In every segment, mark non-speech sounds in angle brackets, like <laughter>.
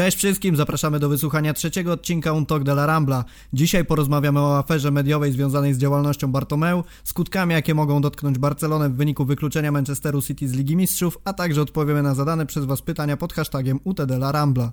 Cześć wszystkim, zapraszamy do wysłuchania trzeciego odcinka Un Talk de la Rambla. Dzisiaj porozmawiamy o aferze mediowej związanej z działalnością Bartomeu, skutkami jakie mogą dotknąć Barcelonę w wyniku wykluczenia Manchesteru City z Ligi Mistrzów, a także odpowiemy na zadane przez Was pytania pod hashtagiem UT de la Rambla.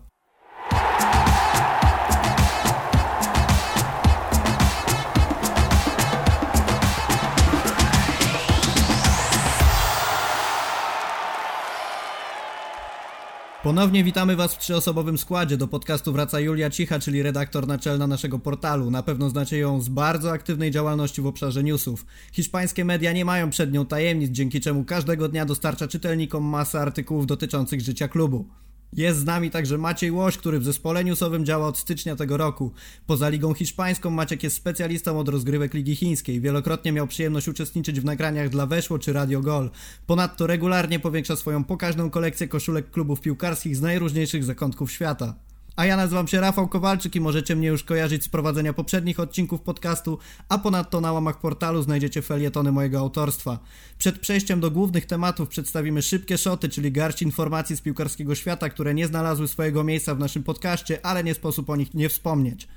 Ponownie witamy Was w trzyosobowym składzie. Do podcastu wraca Julia Cicha, czyli redaktor naczelna naszego portalu. Na pewno znacie ją z bardzo aktywnej działalności w obszarze newsów. Hiszpańskie media nie mają przed nią tajemnic, dzięki czemu każdego dnia dostarcza czytelnikom masę artykułów dotyczących życia klubu. Jest z nami także Maciej Łoś, który w zespole newsowym działa od stycznia tego roku. Poza Ligą Hiszpańską Maciek jest specjalistą od rozgrywek Ligi Chińskiej. Wielokrotnie miał przyjemność uczestniczyć w nagraniach dla Weszło czy Radio Gol. Ponadto regularnie powiększa swoją pokaźną kolekcję koszulek klubów piłkarskich z najróżniejszych zakątków świata. A ja nazywam się Rafał Kowalczyk i możecie mnie już kojarzyć z prowadzenia poprzednich odcinków podcastu, a ponadto na łamach portalu znajdziecie felietony mojego autorstwa. Przed przejściem do głównych tematów przedstawimy szybkie szoty, czyli garść informacji z piłkarskiego świata, które nie znalazły swojego miejsca w naszym podcaście, ale nie sposób o nich nie wspomnieć.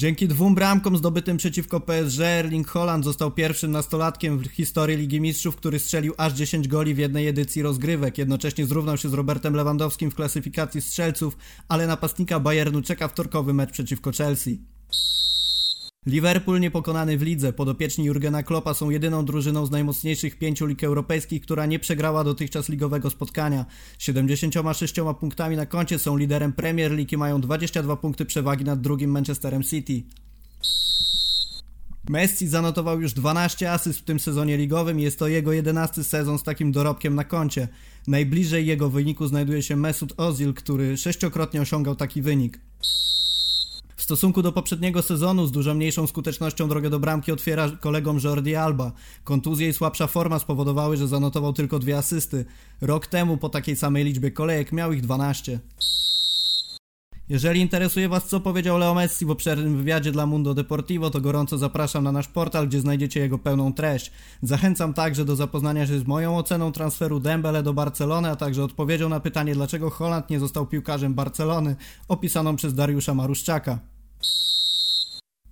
Dzięki dwóm bramkom zdobytym przeciwko PSG Erling Holland został pierwszym nastolatkiem w historii Ligi Mistrzów, który strzelił aż 10 goli w jednej edycji rozgrywek. Jednocześnie zrównał się z Robertem Lewandowskim w klasyfikacji strzelców, ale napastnika Bayernu czeka wtorkowy mecz przeciwko Chelsea. Liverpool niepokonany w lidze. Podopieczni Jurgena Kloppa są jedyną drużyną z najmocniejszych pięciu lig europejskich, która nie przegrała dotychczas ligowego spotkania. 76 punktami na koncie są liderem Premier League i mają 22 punkty przewagi nad drugim Manchesterem City. Messi zanotował już 12 asyst w tym sezonie ligowym i jest to jego 11 sezon z takim dorobkiem na koncie. Najbliżej jego wyniku znajduje się Mesut Ozil, który sześciokrotnie osiągał taki wynik. Stosunku do poprzedniego sezonu z dużo mniejszą skutecznością drogę do bramki otwiera kolegom Jordi Alba. Kontuzje i słabsza forma spowodowały, że zanotował tylko dwie asysty. Rok temu po takiej samej liczbie kolejek miał ich 12. Jeżeli interesuje Was, co powiedział Leo Messi w obszernym wywiadzie dla Mundo Deportivo, to gorąco zapraszam na nasz portal, gdzie znajdziecie jego pełną treść. Zachęcam także do zapoznania się z moją oceną transferu Dembele do Barcelony, a także odpowiedzią na pytanie, dlaczego Holland nie został piłkarzem Barcelony, opisaną przez Dariusza Maruszczaka.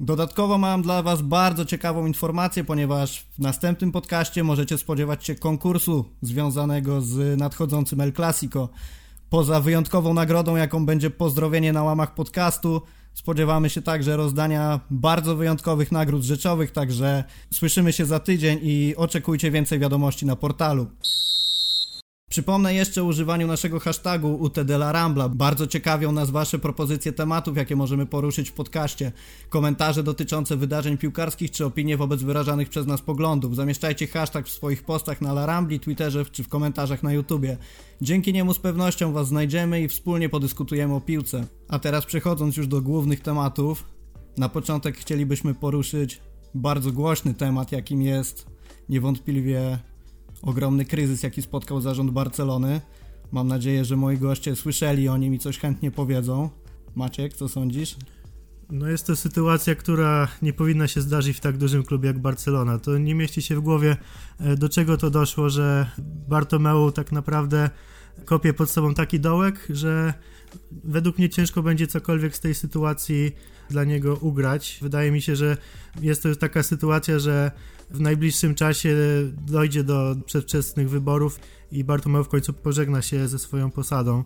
Dodatkowo mam dla Was bardzo ciekawą informację, ponieważ w następnym podcaście możecie spodziewać się konkursu związanego z nadchodzącym El Clasico. Poza wyjątkową nagrodą, jaką będzie pozdrowienie na łamach podcastu, spodziewamy się także rozdania bardzo wyjątkowych nagród rzeczowych, także słyszymy się za tydzień i oczekujcie więcej wiadomości na portalu. Przypomnę jeszcze o używaniu naszego hashtagu UTDLARAMBLA. Bardzo ciekawią nas Wasze propozycje tematów, jakie możemy poruszyć w podcaście. Komentarze dotyczące wydarzeń piłkarskich czy opinie wobec wyrażanych przez nas poglądów. Zamieszczajcie hashtag w swoich postach na Larambli, Twitterze czy w komentarzach na YouTubie. Dzięki niemu z pewnością Was znajdziemy i wspólnie podyskutujemy o piłce. A teraz przechodząc już do głównych tematów, na początek chcielibyśmy poruszyć bardzo głośny temat, jakim jest niewątpliwie ogromny kryzys, jaki spotkał zarząd Barcelony. Mam nadzieję, że moi goście słyszeli o nim i coś chętnie powiedzą. Maciek, co sądzisz? No jest to sytuacja, która nie powinna się zdarzyć w tak dużym klubie jak Barcelona. To nie mieści się w głowie, e, do czego to doszło, że Bartomeu tak naprawdę kopie pod sobą taki dołek, że według mnie ciężko będzie cokolwiek z tej sytuacji dla niego ugrać. Wydaje mi się, że jest to taka sytuacja, że w najbliższym czasie dojdzie do przedwczesnych wyborów i Bartomeu w końcu pożegna się ze swoją posadą.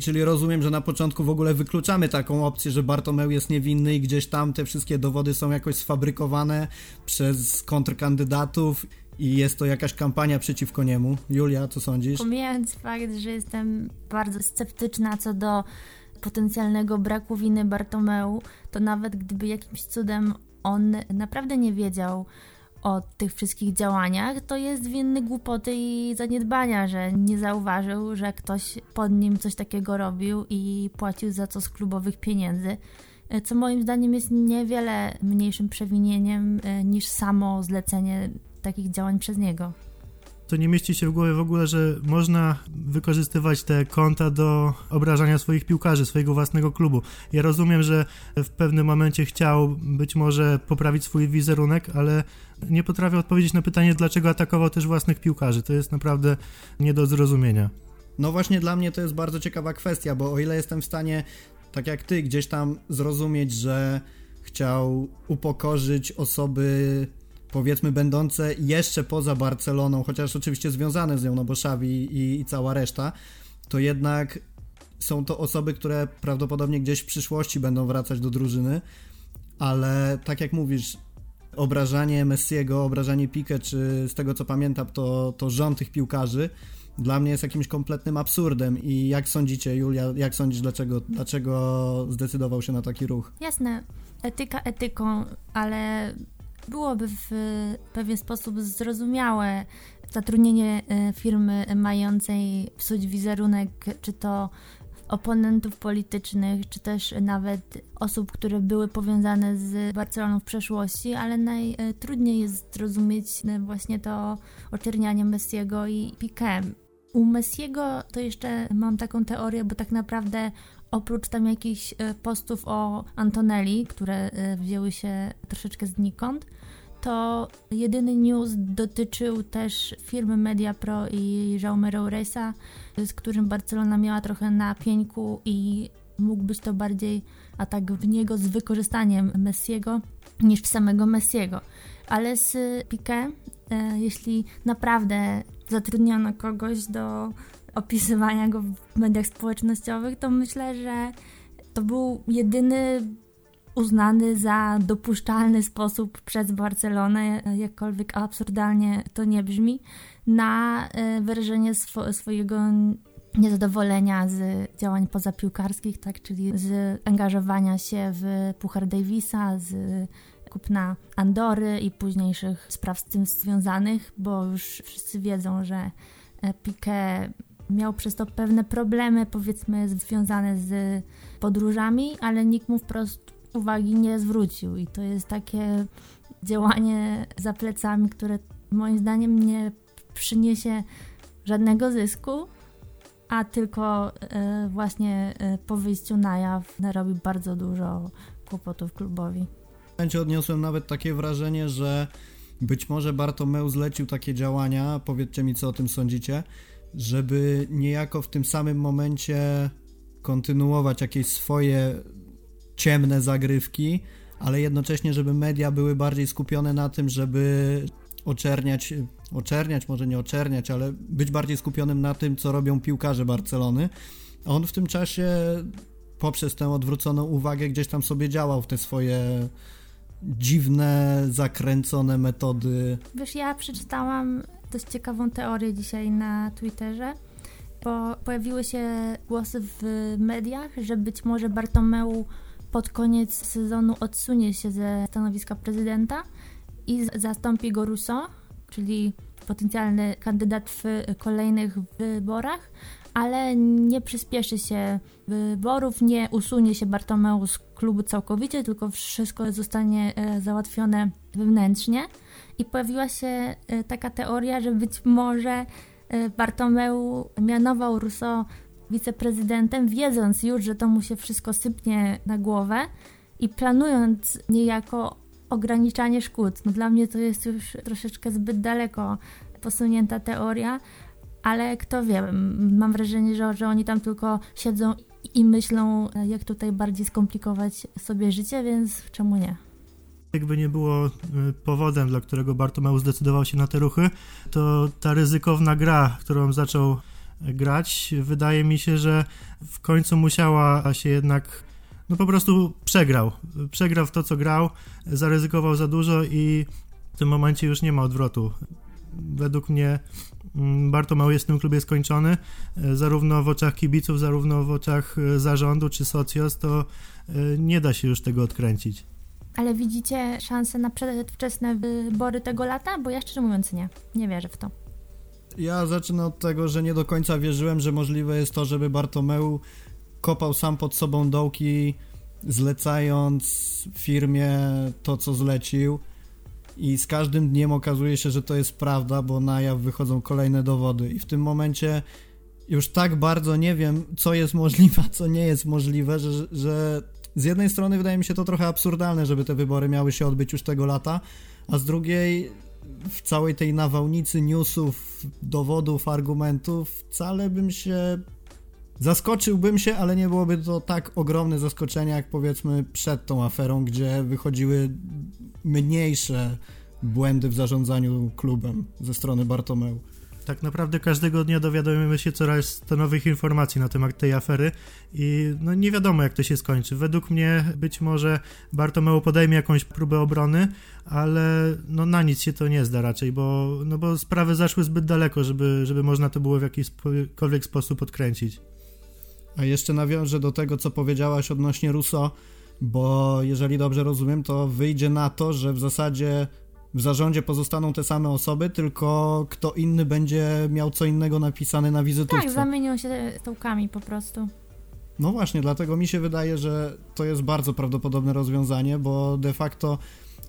Czyli rozumiem, że na początku w ogóle wykluczamy taką opcję, że Bartomeu jest niewinny i gdzieś tam te wszystkie dowody są jakoś sfabrykowane przez kontrkandydatów i jest to jakaś kampania przeciwko niemu. Julia, co sądzisz? Pomijając fakt, że jestem bardzo sceptyczna co do potencjalnego braku winy Bartomeu, to nawet gdyby jakimś cudem on naprawdę nie wiedział o tych wszystkich działaniach, to jest winny głupoty i zaniedbania, że nie zauważył, że ktoś pod nim coś takiego robił i płacił za to z klubowych pieniędzy. Co moim zdaniem jest niewiele mniejszym przewinieniem e, niż samo zlecenie takich działań przez niego to nie mieści się w głowie w ogóle, że można wykorzystywać te konta do obrażania swoich piłkarzy, swojego własnego klubu. Ja rozumiem, że w pewnym momencie chciał być może poprawić swój wizerunek, ale nie potrafię odpowiedzieć na pytanie, dlaczego atakował też własnych piłkarzy. To jest naprawdę nie do zrozumienia. No właśnie dla mnie to jest bardzo ciekawa kwestia, bo o ile jestem w stanie, tak jak ty, gdzieś tam zrozumieć, że chciał upokorzyć osoby powiedzmy będące jeszcze poza Barceloną, chociaż oczywiście związane z nią, no bo Xavi i, i cała reszta, to jednak są to osoby, które prawdopodobnie gdzieś w przyszłości będą wracać do drużyny, ale tak jak mówisz, obrażanie Messiego, obrażanie Pique, czy z tego co pamiętam, to, to rząd tych piłkarzy, dla mnie jest jakimś kompletnym absurdem. I jak sądzicie, Julia, jak sądzisz, dlaczego, dlaczego zdecydował się na taki ruch? Jasne, etyka etyką, ale byłoby w pewien sposób zrozumiałe zatrudnienie e, firmy mającej psuć wizerunek, czy to oponentów politycznych, czy też nawet osób, które były powiązane z Barceloną w przeszłości, ale najtrudniej jest zrozumieć e, właśnie to oczernianie Messiego i Piquem. U Messiego to jeszcze mam taką teorię, bo tak naprawdę oprócz tam jakichś e, postów o Antonelli, które e, wzięły się troszeczkę znikąd, to jedyny news dotyczył też firmy MediaPro i Jaume Rouresa, z którym Barcelona miała trochę na pieńku i mógł być to bardziej atak w niego z wykorzystaniem Messiego niż w samego Messiego. Ale z Piqué, e, jeśli naprawdę zatrudniono kogoś do opisywania go w mediach społecznościowych, to myślę, że to był jedyny uznany za dopuszczalny sposób przez Barcelonę, jakkolwiek absurdalnie to nie brzmi, na e, wyrażenie swo swojego niezadowolenia z działań pozapiłkarskich, tak, czyli z angażowania się w Puchar Davisa, z kupna Andory i późniejszych spraw z tym związanych, bo już wszyscy wiedzą, że e, Piqué miał przez to pewne problemy, powiedzmy, związane z podróżami, ale nikt mu wprost uwagi nie zwrócił. I to jest takie działanie za plecami, które moim zdaniem nie przyniesie żadnego zysku, a tylko e, właśnie e, po wyjściu na jaw narobi bardzo dużo kłopotów klubowi. W momencie odniosłem nawet takie wrażenie, że być może Bartomeu zlecił takie działania, powiedzcie mi co o tym sądzicie, żeby niejako w tym samym momencie kontynuować jakieś swoje ciemne zagrywki, ale jednocześnie, żeby media były bardziej skupione na tym, żeby oczerniać, oczerniać, może nie oczerniać, ale być bardziej skupionym na tym, co robią piłkarze Barcelony. A on w tym czasie poprzez tę odwróconą uwagę gdzieś tam sobie działał w te swoje dziwne, zakręcone metody. Wiesz, ja przeczytałam dość ciekawą teorię dzisiaj na Twitterze, bo pojawiły się głosy w mediach, że być może Bartomeu pod koniec sezonu odsunie się ze stanowiska prezydenta i zastąpi go Rousseau, czyli potencjalny kandydat w kolejnych wyborach, ale nie przyspieszy się wyborów, nie usunie się Bartomeu z klubu całkowicie, tylko wszystko zostanie e, załatwione wewnętrznie. I pojawiła się e, taka teoria, że być może e, Bartomeu mianował Rousseau wiceprezydentem, wiedząc już, że to mu się wszystko sypnie na głowę i planując niejako ograniczanie szkód. No dla mnie to jest już troszeczkę zbyt daleko posunięta teoria, ale kto wie, mam wrażenie, że, że oni tam tylko siedzą i myślą, jak tutaj bardziej skomplikować sobie życie, więc czemu nie? Jakby nie było y, powodem, dla którego Bartomeu zdecydował się na te ruchy, to ta ryzykowna gra, którą zaczął grać, wydaje mi się, że w końcu musiała się jednak no po prostu przegrał. Przegrał w to, co grał, zaryzykował za dużo i w tym momencie już nie ma odwrotu. Według mnie mm, Bartomeu jest w tym klubie skończony, e, zarówno w oczach kibiców, zarówno w oczach e, zarządu czy socjos, to e, nie da się już tego odkręcić. Ale widzicie szansę na przedwczesne wybory tego lata? Bo ja szczerze mówiąc nie. Nie wierzę w to. Ja zacznę od tego, że nie do końca wierzyłem, że możliwe jest to, żeby Bartomeu kopał sam pod sobą dołki, zlecając firmie to, co zlecił. I z każdym dniem okazuje się, że to jest prawda, bo na jaw wychodzą kolejne dowody. I w tym momencie już tak bardzo nie wiem, co jest możliwe, a co nie jest możliwe, że, że z jednej strony wydaje mi się to trochę absurdalne, żeby te wybory miały się odbyć już tego lata, a z drugiej w całej tej nawałnicy newsów, dowodów, argumentów wcale bym się Zaskoczyłbym się, ale nie byłoby to tak ogromne zaskoczenie, jak powiedzmy przed tą aferą, gdzie wychodziły mniejsze błędy w zarządzaniu klubem ze strony Bartomeu. Tak naprawdę każdego dnia dowiadujemy się coraz to nowych informacji na temat tej afery i no nie wiadomo jak to się skończy. Według mnie być może Bartomeu podejmie jakąś próbę obrony, ale no na nic się to nie zda raczej, bo, no bo sprawy zaszły zbyt daleko, żeby, żeby można to było w jakikolwiek sposób odkręcić. A jeszcze nawiążę do tego, co powiedziałaś odnośnie Russo, bo jeżeli dobrze rozumiem, to wyjdzie na to, że w zasadzie w zarządzie pozostaną te same osoby, tylko kto inny będzie miał co innego napisane na wizytówce. Tak, zamienią się stołkami po prostu. No właśnie, dlatego mi się wydaje, że to jest bardzo prawdopodobne rozwiązanie, bo de facto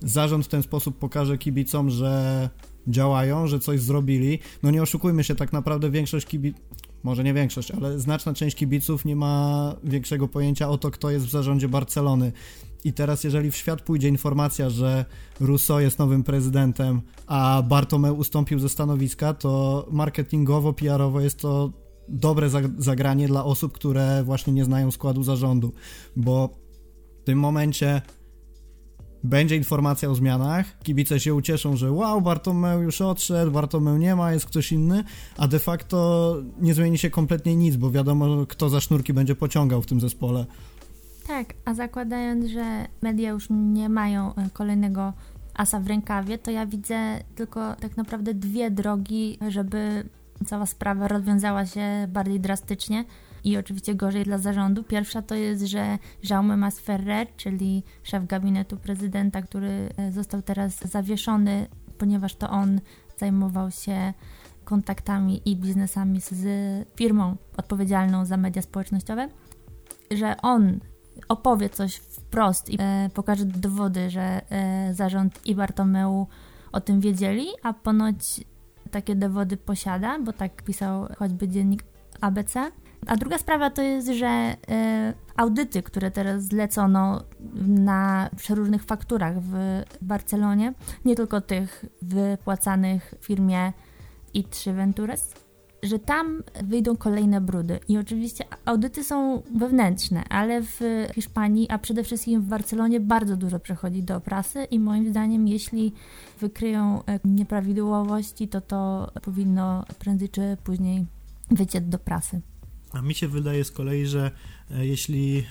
zarząd w ten sposób pokaże kibicom, że działają, że coś zrobili. No nie oszukujmy się, tak naprawdę większość kibiców, może nie większość, ale znaczna część kibiców nie ma większego pojęcia o to, kto jest w zarządzie Barcelony. I teraz, jeżeli w świat pójdzie informacja, że Rousseau jest nowym prezydentem, a Bartomeu ustąpił ze stanowiska, to marketingowo, PR-owo jest to dobre zagranie dla osób, które właśnie nie znają składu zarządu, bo w tym momencie będzie informacja o zmianach, kibice się ucieszą, że wow, Bartomeu już odszedł, Bartomeu nie ma, jest ktoś inny, a de facto nie zmieni się kompletnie nic, bo wiadomo, kto za sznurki będzie pociągał w tym zespole. Tak, a zakładając, że media już nie mają e, kolejnego asa w rękawie, to ja widzę tylko tak naprawdę dwie drogi, żeby cała sprawa rozwiązała się bardziej drastycznie i oczywiście gorzej dla zarządu. Pierwsza to jest, że Jaume Masferrer, czyli szef gabinetu prezydenta, który e, został teraz zawieszony, ponieważ to on zajmował się kontaktami i biznesami z firmą odpowiedzialną za media społecznościowe, że on opowie coś wprost i e, pokaże dowody, że e, zarząd i Bartomeu o tym wiedzieli, a ponoć takie dowody posiada, bo tak pisał choćby dziennik ABC. A druga sprawa to jest, że y, audyty, które teraz zlecono na przeróżnych fakturach w Barcelonie, nie tylko tych wypłacanych firmie i3 Ventures, że tam wyjdą kolejne brudy. I oczywiście audyty są wewnętrzne, ale w Hiszpanii, a przede wszystkim w Barcelonie bardzo dużo przechodzi do prasy i moim zdaniem, jeśli wykryją e, nieprawidłowości, to to powinno prędzej czy później wyciec do prasy. A mi się wydaje z kolei, że e, jeśli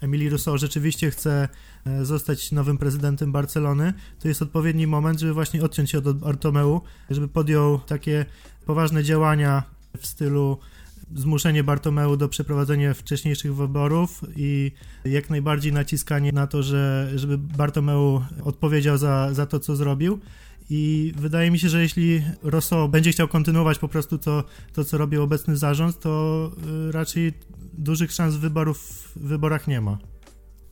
Emily Rousseau rzeczywiście chce e, zostać nowym prezydentem Barcelony, to jest odpowiedni moment, żeby właśnie odciąć się od Bartomeu, żeby podjął takie poważne działania w stylu zmuszenie Bartomeu do przeprowadzenia wcześniejszych wyborów i jak najbardziej naciskanie na to, że, żeby Bartomeu odpowiedział za, za to, co zrobił. I wydaje mi się, że jeśli Rosso będzie chciał kontynuować po prostu to, to co robi obecny zarząd, to y, raczej dużych szans wyborów w wyborach nie ma.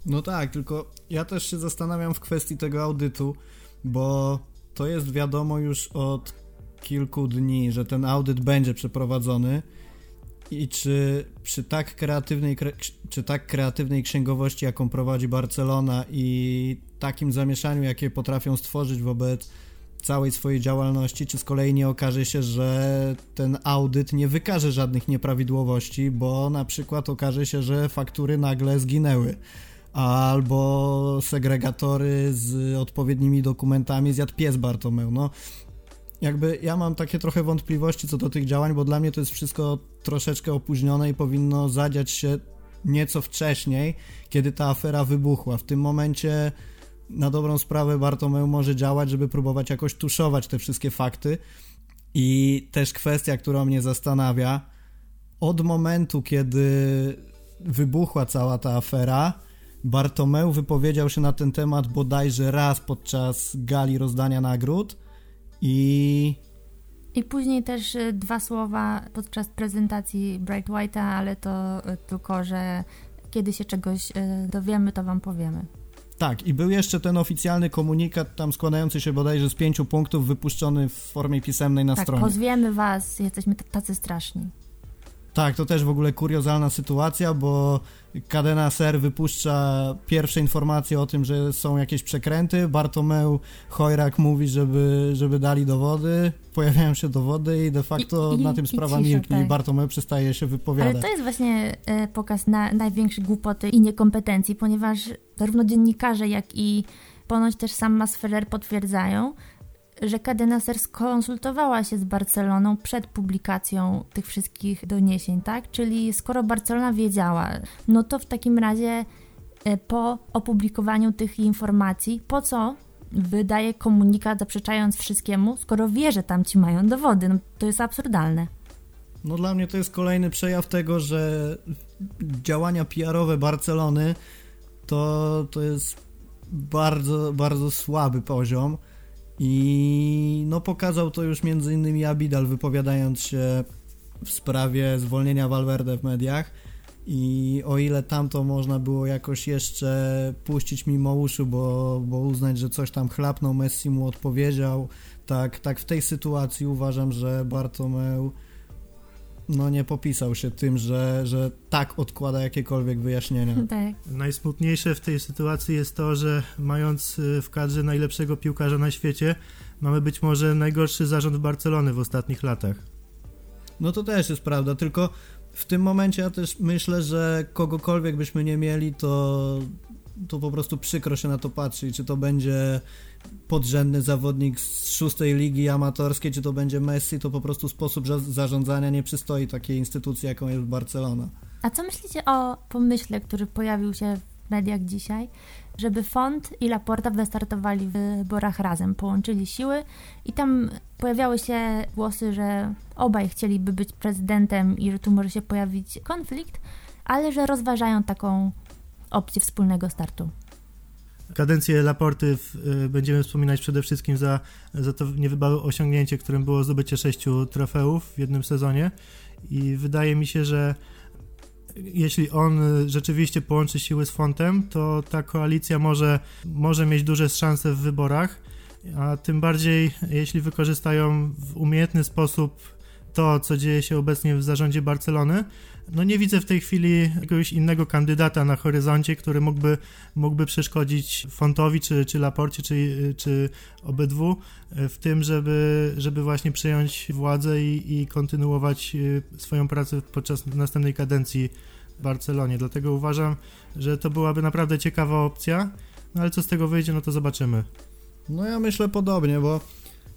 No tak, tylko ja też się zastanawiam w kwestii tego audytu, bo to jest wiadomo już od kilku dni, że ten audyt będzie przeprowadzony i czy przy tak kreatywnej, czy tak kreatywnej księgowości, jaką prowadzi Barcelona i takim zamieszaniu, jakie potrafią stworzyć wobec całej swojej działalności, czy z kolei nie okaże się, że ten audyt nie wykaże żadnych nieprawidłowości, bo na przykład okaże się, że faktury nagle zginęły albo segregatory z odpowiednimi dokumentami zjadł pies Bartomeu. No, jakby ja mam takie trochę wątpliwości co do tych działań, bo dla mnie to jest wszystko troszeczkę opóźnione i powinno zadziać się nieco wcześniej, kiedy ta afera wybuchła. W tym momencie na dobrą sprawę Bartomeu może działać, żeby próbować jakoś tuszować te wszystkie fakty. I też kwestia, która mnie zastanawia, od momentu, kiedy wybuchła cała ta afera, Bartomeu wypowiedział się na ten temat bodajże raz podczas gali rozdania nagród i... I później też y, dwa słowa podczas prezentacji Bright White'a, ale to y, tylko, że kiedy się czegoś y, dowiemy, to wam powiemy. Tak, i był jeszcze ten oficjalny komunikat, tam składający się bodajże z pięciu punktów, wypuszczony w formie pisemnej na tak, stronie. pozwiemy was, jesteśmy tacy straszni. Tak, to też w ogóle kuriozalna sytuacja, bo Cadena Ser wypuszcza pierwsze informacje o tym, że są jakieś przekręty, Bartomeu Chojrak mówi, żeby, żeby dali dowody, pojawiają się dowody i de facto I, i, na tym sprawa milknie tak. i Bartomeu przestaje się wypowiadać. Ale to jest właśnie e, pokaz na, największej głupoty i niekompetencji, ponieważ zarówno dziennikarze, jak i ponoć też sam Masferrer potwierdzają, że Cadenaser skonsultowała się z Barceloną przed publikacją tych wszystkich doniesień, tak? Czyli skoro Barcelona wiedziała, no to w takim razie e, po opublikowaniu tych informacji, po co wydaje komunikat zaprzeczając wszystkiemu, skoro wie, że tam ci mają dowody? No, to jest absurdalne. No dla mnie to jest kolejny przejaw tego, że działania PR-owe Barcelony to, to jest bardzo, bardzo słaby poziom i no pokazał to już innymi Abidal wypowiadając się w sprawie zwolnienia Valverde w mediach. I o ile tamto można było jakoś jeszcze puścić mimo uszu, bo, bo uznać, że coś tam chlapnął, Messi mu odpowiedział, tak, tak w tej sytuacji uważam, że Bartomeu no nie popisał się tym, że, że tak odkłada jakiekolwiek wyjaśnienia. <laughs> Tak. Najsmutniejsze w tej sytuacji jest to, że mając y, w kadrze najlepszego piłkarza na świecie, mamy być może najgorszy zarząd Barcelony w ostatnich latach. No to też jest prawda, tylko w tym momencie ja też myślę, że kogokolwiek byśmy nie mieli, to, to po prostu przykro się na to patrzy. Czy to będzie podrzędny zawodnik z szóstej ligi amatorskiej, czy to będzie Messi, to po prostu sposób za- zarządzania nie przystoi takiej instytucji, jaką jest Barcelona. A co myślicie o pomyśle, który pojawił się w mediach dzisiaj, żeby Font i Laporta wystartowali w wyborach razem, połączyli siły i tam pojawiały się głosy, że obaj chcieliby być prezydentem i że tu może się pojawić konflikt, ale że rozważają taką opcję wspólnego startu. Kadencję Laporty y, będziemy wspominać przede wszystkim za, za to niewybałe osiągnięcie, którym było zdobycie sześciu trofeów w jednym sezonie i wydaje mi się, że jeśli on rzeczywiście połączy siły z Fontem, to ta koalicja może, może mieć duże szanse w wyborach, a tym bardziej jeśli wykorzystają w umiejętny sposób to, co dzieje się obecnie w zarządzie Barcelony, no nie widzę w tej chwili jakiegoś innego kandydata na horyzoncie, który mógłby, mógłby przeszkodzić Fontowi, czy, czy Laporcie, czy, czy obydwu w tym, żeby, żeby właśnie przejąć władzę i, i kontynuować y, swoją pracę podczas następnej kadencji w Barcelonie. Dlatego uważam, że to byłaby naprawdę ciekawa opcja, no ale co z tego wyjdzie, no to zobaczymy. No ja myślę podobnie, bo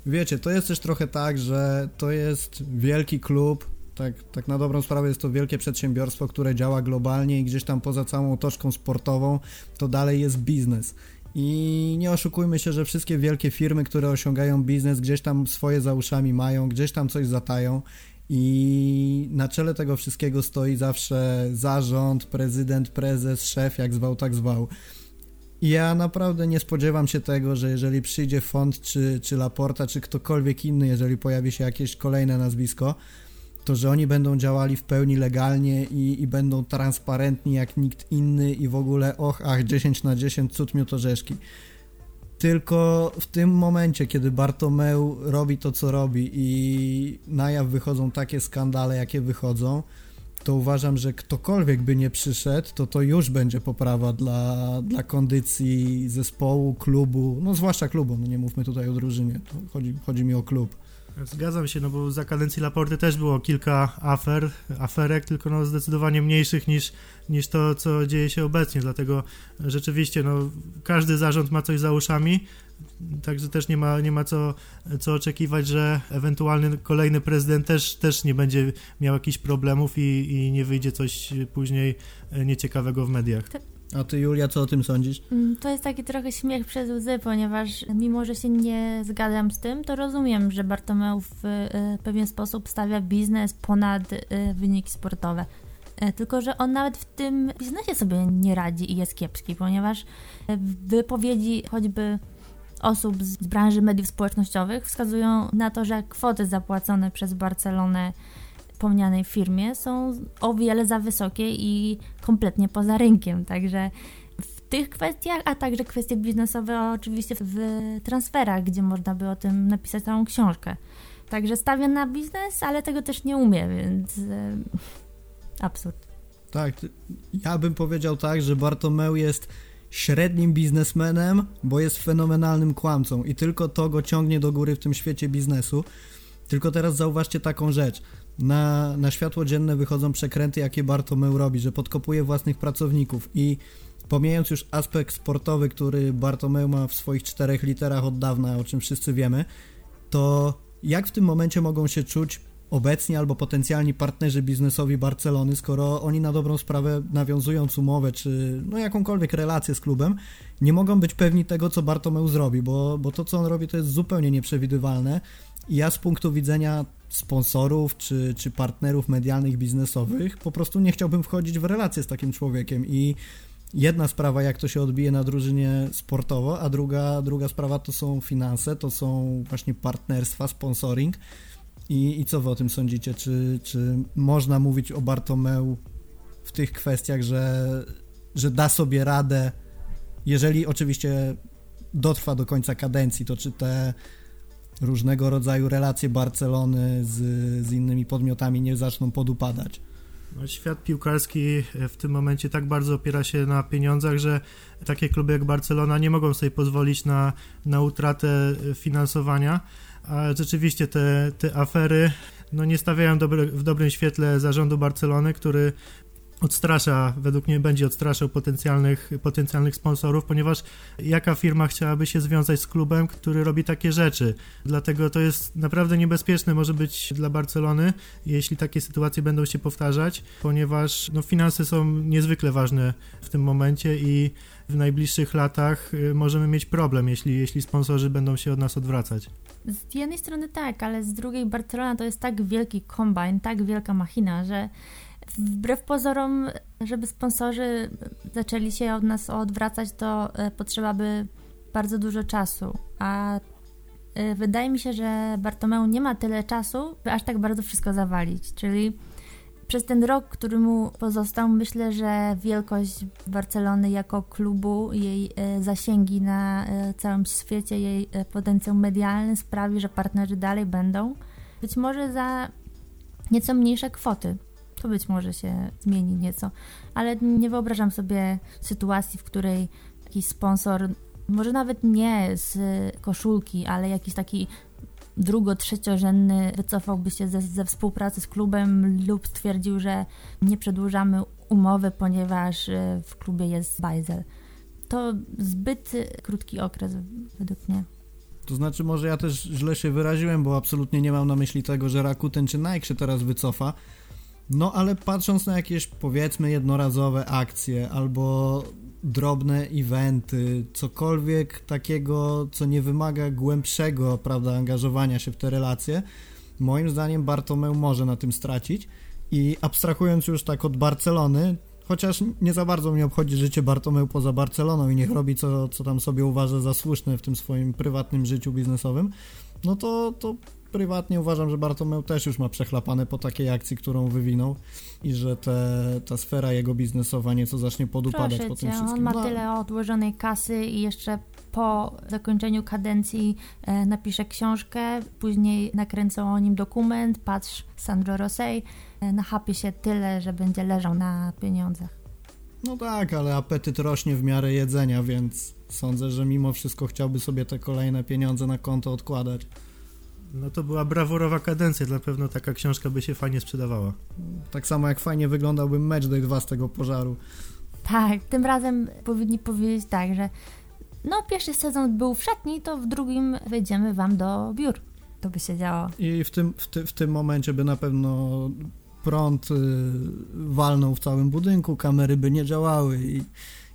wiecie, to jest też trochę tak, że to jest wielki klub, tak, tak na dobrą sprawę jest to wielkie przedsiębiorstwo, które działa globalnie i gdzieś tam poza całą otoczką sportową to dalej jest biznes. I nie oszukujmy się, że wszystkie wielkie firmy, które osiągają biznes, gdzieś tam swoje za uszami mają, gdzieś tam coś zatają. I na czele tego wszystkiego stoi zawsze zarząd, prezydent, prezes, szef, jak zwał, tak zwał. I ja naprawdę nie spodziewam się tego, że jeżeli przyjdzie Font, czy, czy Laporta, czy ktokolwiek inny, jeżeli pojawi się jakieś kolejne nazwisko, to że oni będą działali w pełni legalnie i, i będą transparentni jak nikt inny i w ogóle och, ach, 10 na 10, cud miód orzeszki. Tylko w tym momencie, kiedy Bartomeu robi to, co robi i na jaw wychodzą takie skandale, jakie wychodzą, to uważam, że ktokolwiek by nie przyszedł, to to już będzie poprawa dla, dla kondycji zespołu, klubu, no zwłaszcza klubu, no nie mówmy tutaj o drużynie, chodzi, chodzi mi o klub. Zgadzam się, no bo za kadencji Laporty też było kilka afer, aferek, tylko no zdecydowanie mniejszych niż, niż to, co dzieje się obecnie, dlatego rzeczywiście no, każdy zarząd ma coś za uszami, także też nie ma, nie ma co, co oczekiwać, że ewentualny kolejny prezydent też, też nie będzie miał jakichś problemów i, i nie wyjdzie coś później nieciekawego w mediach. A ty, Julia, co o tym sądzisz? To jest taki trochę śmiech przez łzy, ponieważ mimo, że się nie zgadzam z tym, to rozumiem, że Bartomeu w y, pewien sposób stawia biznes ponad y, wyniki sportowe. Y, Tylko, że on nawet w tym biznesie sobie nie radzi i jest kiepski, ponieważ wypowiedzi choćby osób z branży mediów społecznościowych wskazują na to, że kwoty zapłacone przez Barcelonę wspomnianej firmie są o wiele za wysokie i kompletnie poza rynkiem. Także w tych kwestiach, a także kwestie biznesowe oczywiście w transferach, gdzie można by o tym napisać całą książkę. Także stawia na biznes, ale tego też nie umie, więc absurd. Tak, ja bym powiedział tak, że Bartomeu jest średnim biznesmenem, bo jest fenomenalnym kłamcą i tylko to go ciągnie do góry w tym świecie biznesu. Tylko teraz zauważcie taką rzecz. Na, na światło dzienne wychodzą przekręty, jakie Bartomeu robi, że podkopuje własnych pracowników. I pomijając już aspekt sportowy, który Bartomeu ma w swoich czterech literach od dawna, o czym wszyscy wiemy, to jak w tym momencie mogą się czuć obecni albo potencjalni partnerzy biznesowi Barcelony, skoro oni na dobrą sprawę nawiązując umowę czy no jakąkolwiek relację z klubem, nie mogą być pewni tego, co Bartomeu zrobi, bo, bo to, co on robi, to jest zupełnie nieprzewidywalne ja z punktu widzenia sponsorów czy, czy partnerów medialnych, biznesowych po prostu nie chciałbym wchodzić w relację z takim człowiekiem i jedna sprawa, jak to się odbije na drużynie sportowo, a druga, druga sprawa to są finanse, to są właśnie partnerstwa, sponsoring, i, I co wy o tym sądzicie? Czy, czy można mówić o Bartomeu w tych kwestiach, że, że da sobie radę, jeżeli oczywiście dotrwa do końca kadencji, to czy te różnego rodzaju relacje Barcelony z, z innymi podmiotami nie zaczną podupadać? No, świat piłkarski w tym momencie tak bardzo opiera się na pieniądzach, że takie kluby jak Barcelona nie mogą sobie pozwolić na, na utratę finansowania a rzeczywiście te, te afery no nie stawiają dobre, w dobrym świetle zarządu Barcelony, który odstrasza, według mnie będzie odstraszał potencjalnych, potencjalnych sponsorów, ponieważ jaka firma chciałaby się związać z klubem, który robi takie rzeczy. Dlatego to jest naprawdę niebezpieczne, może być dla Barcelony, jeśli takie sytuacje będą się powtarzać, ponieważ no, finanse są niezwykle ważne w tym momencie i w najbliższych latach y, możemy mieć problem, jeśli, jeśli sponsorzy będą się od nas odwracać. Z jednej strony tak, ale z drugiej Barcelona to jest tak wielki kombajn, tak wielka machina, że wbrew pozorom, żeby sponsorzy zaczęli się od nas odwracać, to e, potrzeba by bardzo dużo czasu. A e, wydaje mi się, że Bartomeu nie ma tyle czasu, by aż tak bardzo wszystko zawalić. Czyli przez ten rok, który mu pozostał, myślę, że wielkość Barcelony jako klubu, jej e, zasięgi na całym świecie, jej potencjał medialny sprawi, że partnerzy dalej będą. Być może za nieco mniejsze kwoty to być może się zmieni nieco, ale nie wyobrażam sobie sytuacji, w której jakiś sponsor, może nawet nie z koszulki, ale jakiś taki drugo, trzeciorzędny wycofałby się ze, ze współpracy z klubem lub stwierdził, że nie przedłużamy umowy, ponieważ e, w klubie jest bajzel. To zbyt krótki okres według mnie. To znaczy, może ja też źle się wyraziłem, bo absolutnie nie mam na myśli tego, że Rakuten czy Nike się teraz wycofa, no ale patrząc na jakieś powiedzmy jednorazowe akcje albo drobne eventy, cokolwiek takiego, co nie wymaga głębszego, prawda, angażowania się w te relacje, moim zdaniem Bartomeu może na tym stracić. I abstrahując już tak od Barcelony, chociaż nie za bardzo mnie obchodzi życie Bartomeu poza Barceloną i niech robi co, co tam sobie uważa za słuszne w tym swoim prywatnym życiu biznesowym, no to, to prywatnie uważam, że Bartomeu też już ma przechlapane po takiej akcji, którą wywinął i że te, ta sfera jego biznesowa nieco zacznie podupadać Proszę po tym cię, wszystkim. On ma no. tyle odłożonej kasy i jeszcze po zakończeniu kadencji e, napisze książkę, później nakręcą o nim dokument, patrz Sandro Rosej, e, nachapie się tyle, że będzie leżał na pieniądzach. No tak, ale apetyt rośnie w miarę jedzenia, więc sądzę, że mimo wszystko chciałby sobie te kolejne pieniądze na konto odkładać. No to była brawurowa kadencja, na pewno taka książka by się fajnie sprzedawała. Tak samo jak fajnie wyglądałby mecz Day 2 z tego pożaru. Tak, tym razem powinni powiedzieć tak, że no pierwszy sezon był w szatni, to w drugim wejdziemy wam do biur. To by się działo. I w tym, w, ty, w tym momencie by na pewno prąd y, walnął w całym budynku, kamery by nie działały i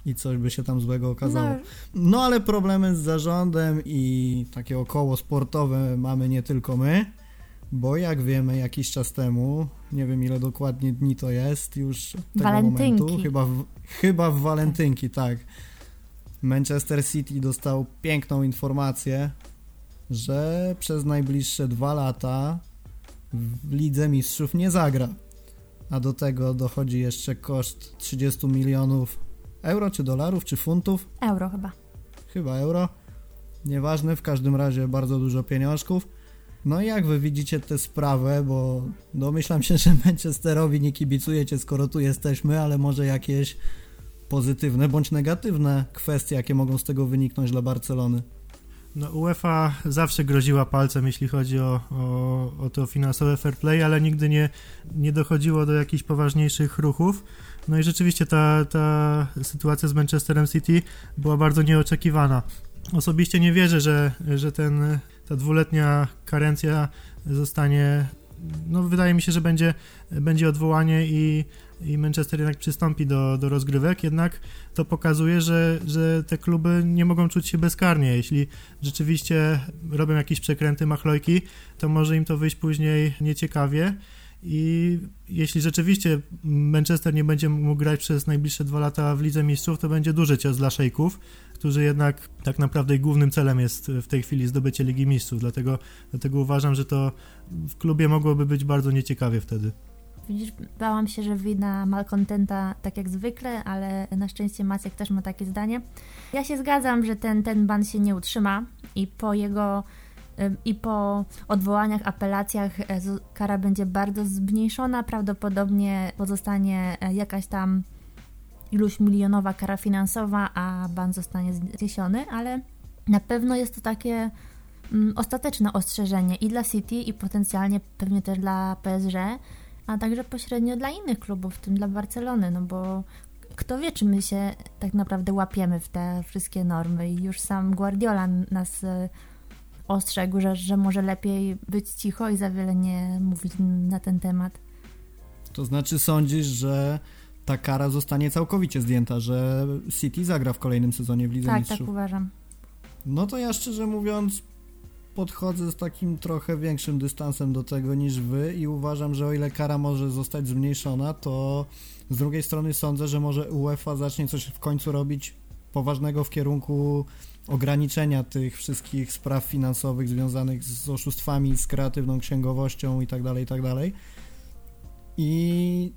i coś by się tam złego okazało. No. no ale problemy z zarządem i takie około sportowe mamy nie tylko my, bo jak wiemy jakiś czas temu, nie wiem ile dokładnie dni to jest już tego Walentynki. momentu, chyba w, chyba w walentynki, tak. Manchester City dostał piękną informację, że przez najbliższe dwa lata w Lidze Mistrzów nie zagra. A do tego dochodzi jeszcze koszt 30 milionów Euro czy dolarów, czy funtów? Euro chyba. Chyba euro. Nieważne, w każdym razie bardzo dużo pieniążków. No i jak wy widzicie tę sprawę, bo domyślam się, <laughs> że Manchesterowi nie kibicujecie, skoro tu jesteśmy, ale może jakieś pozytywne bądź negatywne kwestie, jakie mogą z tego wyniknąć dla Barcelony? No, UEFA zawsze groziła palcem, jeśli chodzi o, o, o to finansowe fair play, ale nigdy nie, nie dochodziło do jakichś poważniejszych ruchów. No i rzeczywiście ta, ta sytuacja z Manchesterem City była bardzo nieoczekiwana. Osobiście nie wierzę, że, że ten, ta dwuletnia karencja zostanie. No, wydaje mi się, że będzie, będzie odwołanie i, i Manchester jednak przystąpi do, do rozgrywek, jednak to pokazuje, że, że te kluby nie mogą czuć się bezkarnie. Jeśli rzeczywiście robią jakieś przekręty, machlojki, to może im to wyjść później nieciekawie. I jeśli rzeczywiście Manchester nie będzie mógł grać przez najbliższe dwa lata w Lidze Mistrzów, to będzie duży cios dla szejków, którzy jednak tak naprawdę głównym celem jest w tej chwili zdobycie Ligi Mistrzów. Dlatego, dlatego uważam, że to w klubie mogłoby być bardzo nieciekawie wtedy. Widzisz, bałam się, że wina malkontenta tak jak zwykle, ale na szczęście Maciek też ma takie zdanie. Ja się zgadzam, że ten, ten ban się nie utrzyma i po jego i po odwołaniach, apelacjach kara będzie bardzo zmniejszona. Prawdopodobnie pozostanie e, jakaś tam iluś milionowa kara finansowa, a ban zostanie zniesiony, ale na pewno jest to takie mm, ostateczne ostrzeżenie i dla City, i potencjalnie pewnie też dla PSG, a także pośrednio dla innych klubów, w tym dla Barcelony, no bo kto wie, czy my się tak naprawdę łapiemy w te wszystkie normy i już sam Guardiola nas e, ostrzegł, że, że może lepiej być cicho i za wiele nie mówić na ten temat. To znaczy sądzisz, że ta kara zostanie całkowicie zdjęta, że City zagra w kolejnym sezonie w Lidze tak, Mistrzów? Tak, tak uważam. No to ja szczerze mówiąc podchodzę z takim trochę większym dystansem do tego niż wy i uważam, że o ile kara może zostać zmniejszona, to z drugiej strony sądzę, że może UEFA zacznie coś w końcu robić poważnego w kierunku ograniczenia tych wszystkich spraw finansowych związanych z oszustwami, z kreatywną księgowością itd., tak itd. Tak I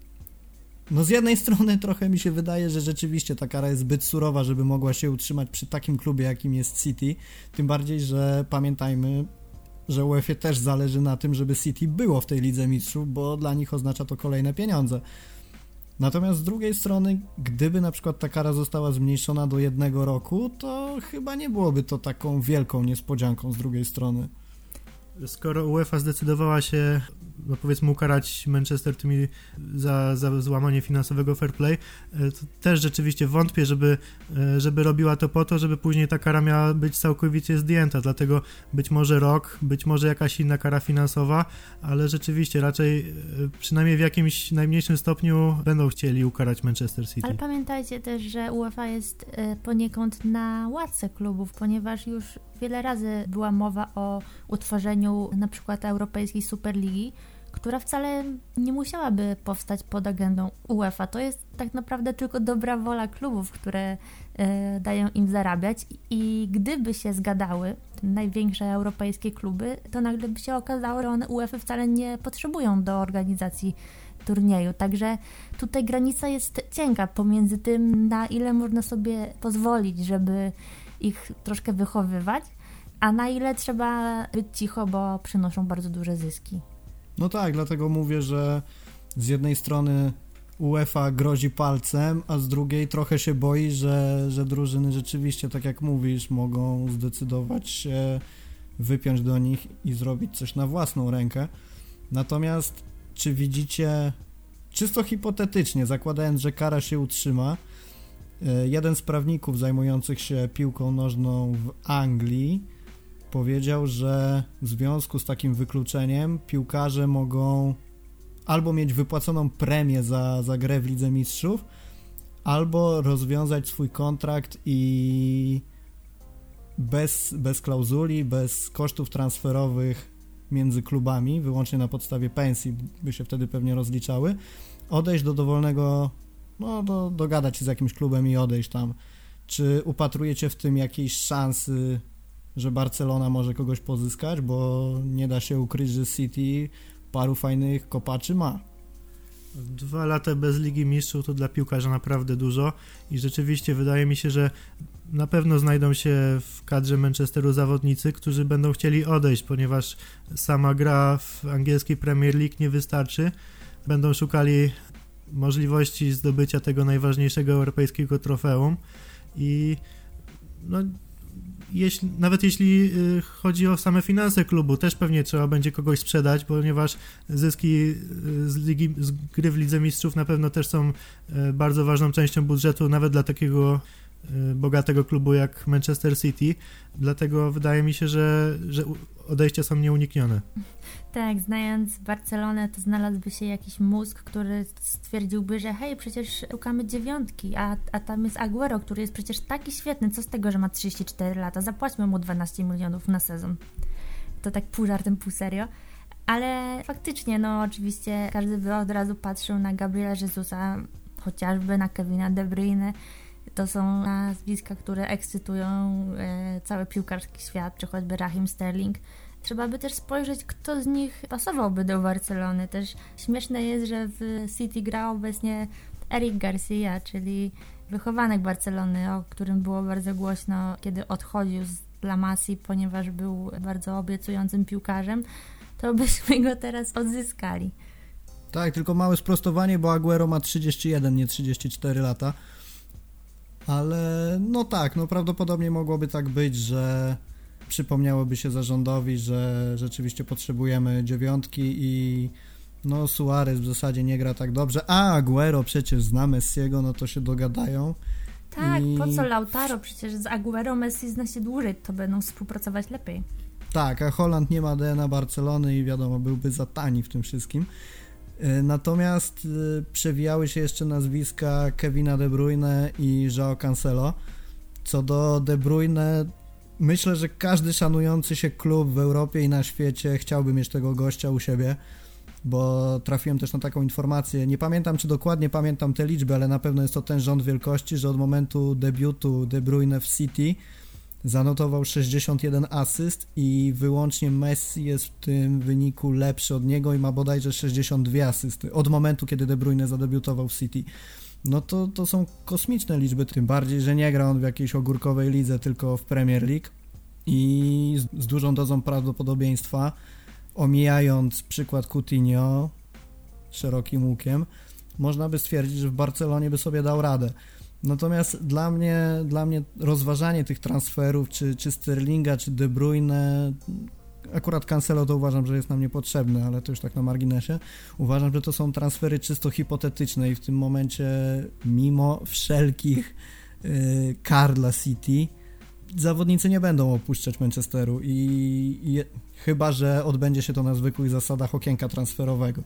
no z jednej <laughs> strony trochę mi się wydaje, że rzeczywiście ta kara jest zbyt surowa, żeby mogła się utrzymać przy takim klubie, jakim jest City. Tym bardziej, że pamiętajmy, że UEFA też zależy na tym, żeby City było w tej Lidze Mistrzów, bo dla nich oznacza to kolejne pieniądze. Natomiast z drugiej strony, gdyby na przykład ta kara została zmniejszona do jednego roku, to chyba nie byłoby to taką wielką niespodzianką z drugiej strony. Skoro UEFA zdecydowała się no powiedzmy ukarać Manchester tymi za, za złamanie finansowego fair play, e, to też rzeczywiście wątpię, żeby, e, żeby robiła to po to, żeby później ta kara miała być całkowicie zdjęta, dlatego być może rok, być może jakaś inna kara finansowa, ale rzeczywiście raczej e, przynajmniej w jakimś najmniejszym stopniu będą chcieli ukarać Manchester City. Ale pamiętajcie też, że UEFA jest poniekąd na łatce klubów, ponieważ już wiele razy była mowa o utworzeniu na przykład Europejskiej Superligi, która wcale nie musiałaby powstać pod agendą UEFA. To jest tak naprawdę tylko dobra wola klubów, które e, dają im zarabiać i gdyby się zgadały największe europejskie kluby, to nagle by się okazało, że one UEFA wcale nie potrzebują do organizacji turnieju. Także tutaj granica jest cienka pomiędzy tym, na ile można sobie pozwolić, żeby ich troszkę wychowywać, a na ile trzeba być cicho, bo przynoszą bardzo duże zyski. No tak, dlatego mówię, że z jednej strony UEFA grozi palcem, a z drugiej trochę się boi, że, że drużyny rzeczywiście, tak jak mówisz, mogą zdecydować się wypiąć do nich i zrobić coś na własną rękę. Natomiast czy widzicie, czysto hipotetycznie, zakładając, że kara się utrzyma, e, jeden z prawników zajmujących się piłką nożną w Anglii powiedział, że w związku z takim wykluczeniem piłkarze mogą albo mieć wypłaconą premię za, za grę w Lidze Mistrzów, albo rozwiązać swój kontrakt i bez, bez klauzuli, bez kosztów transferowych między klubami, wyłącznie na podstawie pensji by się wtedy pewnie rozliczały, odejść do dowolnego, no do, dogadać się z jakimś klubem i odejść tam. Czy upatrujecie w tym jakiejś szansy że Barcelona może kogoś pozyskać, bo nie da się ukryć, że City paru fajnych kopaczy ma. Dwa lata bez Ligi Mistrzów to dla piłkarza naprawdę dużo i rzeczywiście wydaje mi się, że na pewno znajdą się w kadrze Manchesteru zawodnicy, którzy będą chcieli odejść, ponieważ sama gra w angielskiej Premier League nie wystarczy. Będą szukali możliwości zdobycia tego najważniejszego europejskiego trofeum i no, jeśli, nawet jeśli y, chodzi o same finanse klubu, też pewnie trzeba będzie kogoś sprzedać, ponieważ zyski y, z, ligi, z gry w Lidze Mistrzów na pewno też są y, bardzo ważną częścią budżetu, nawet dla takiego bogatego klubu jak Manchester City. Dlatego wydaje mi się, że, że odejścia są nieuniknione. Tak, znając Barcelonę, to znalazłby się jakiś mózg, który stwierdziłby, że hej, przecież szukamy dziewiątki, a, a tam jest Aguero, który jest przecież taki świetny, co z tego, że ma 34 lata, zapłaćmy mu 12 milionów na sezon. To tak pół żartem, pół serio. Ale faktycznie, no oczywiście każdy by od razu patrzył na Gabriela Jezusa, chociażby na Kevina De Bruyne. To są nazwiska, które ekscytują e, cały piłkarski świat, czy choćby Rahim Sterling. Trzeba by też spojrzeć, kto z nich pasowałby do Barcelony. Też śmieszne jest, że w City gra obecnie Eric Garcia, czyli wychowanek Barcelony, o którym było bardzo głośno, kiedy odchodził z La Masi, ponieważ był bardzo obiecującym piłkarzem, to byśmy go teraz odzyskali. Tak, tylko małe sprostowanie, bo Aguero ma 31, nie 34 lata. Ale no tak, no prawdopodobnie mogłoby tak być, że przypomniałoby się zarządowi, że rzeczywiście potrzebujemy dziewiątki i no Suarez w zasadzie nie gra tak dobrze, a Aguero przecież zna Messiego, no to się dogadają. Tak, I... po co Lautaro? Przecież z Aguero Messi zna się dłużej, to będą współpracować lepiej. Tak, a Holland nie ma DNA Barcelony i wiadomo, byłby za tani w tym wszystkim. E, natomiast e, przewijały się jeszcze nazwiska Kevina De Bruyne i João Cancelo. Co do De Bruyne, myślę, że każdy szanujący się klub w Europie i na świecie chciałby mieć tego gościa u siebie, bo trafiłem też na taką informację. Nie pamiętam, czy dokładnie pamiętam te liczby, ale na pewno jest to ten rząd wielkości, że od momentu debiutu De Bruyne w City zanotował 61 asyst i wyłącznie Messi jest w tym wyniku lepszy od niego i ma bodajże 62 asysty od momentu, kiedy De Bruyne zadebiutował w City. No to, to są kosmiczne liczby, tym bardziej, że nie gra on w jakiejś ogórkowej lidze, tylko w Premier League i z, z dużą dozą prawdopodobieństwa, omijając przykład Coutinho szerokim łukiem, można by stwierdzić, że w Barcelonie by sobie dał radę. Natomiast dla mnie, dla mnie rozważanie tych transferów, czy, czy Sterlinga, czy De Bruyne, akurat Cancelo to uważam, że jest nam niepotrzebny, ale to już tak na marginesie. Uważam, że to są transfery czysto hipotetyczne i w tym momencie, mimo wszelkich yy, kar dla City, zawodnicy nie będą opuszczać Manchesteru i, i chyba, że odbędzie się to na zwykłych zasadach okienka transferowego.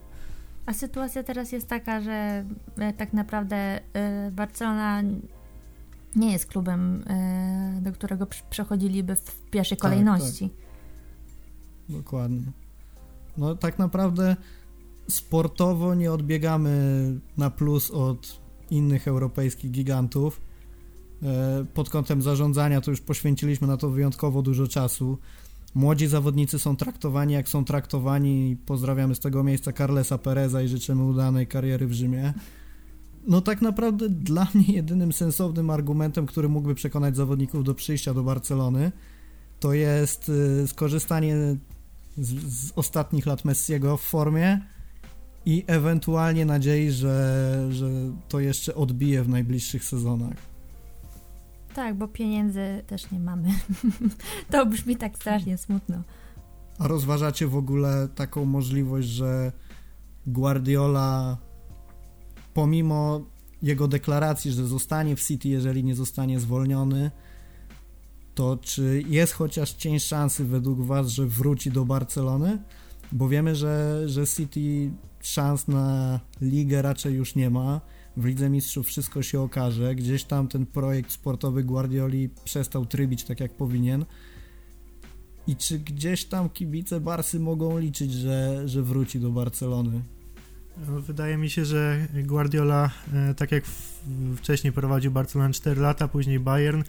A sytuacja teraz jest taka, że e, tak naprawdę e, Barcelona nie jest klubem, e, do którego przechodziliby w pierwszej tak, kolejności. Tak. Dokładnie. No tak naprawdę sportowo nie odbiegamy na plus od innych europejskich gigantów. Pod kątem zarządzania to już poświęciliśmy na to wyjątkowo dużo czasu. Młodzi zawodnicy są traktowani jak są traktowani. Pozdrawiamy z tego miejsca Carlesa Pereza i życzymy udanej kariery w Rzymie. No tak naprawdę dla mnie jedynym sensownym argumentem, który mógłby przekonać zawodników do przyjścia do Barcelony, to jest y, skorzystanie z, z ostatnich lat Messiego w formie i ewentualnie nadziei, że, że to jeszcze odbije w najbliższych sezonach. Tak, bo pieniędzy też nie mamy. <laughs> to brzmi tak strasznie smutno. A rozważacie w ogóle taką możliwość, że Guardiola pomimo jego deklaracji, że zostanie w City, jeżeli nie zostanie zwolniony, to czy jest chociaż cień szansy według Was, że wróci do Barcelony? Bo wiemy, że, że City szans na ligę raczej już nie ma w Lidze Mistrzów wszystko się okaże. Gdzieś tam ten projekt sportowy Guardioli przestał trybić tak jak powinien. I czy gdzieś tam kibice Barsy mogą liczyć, że, że wróci do Barcelony? Wydaje mi się, że Guardiola, e, tak jak wcześniej prowadził Barcelonę 4 lata, później Bayern,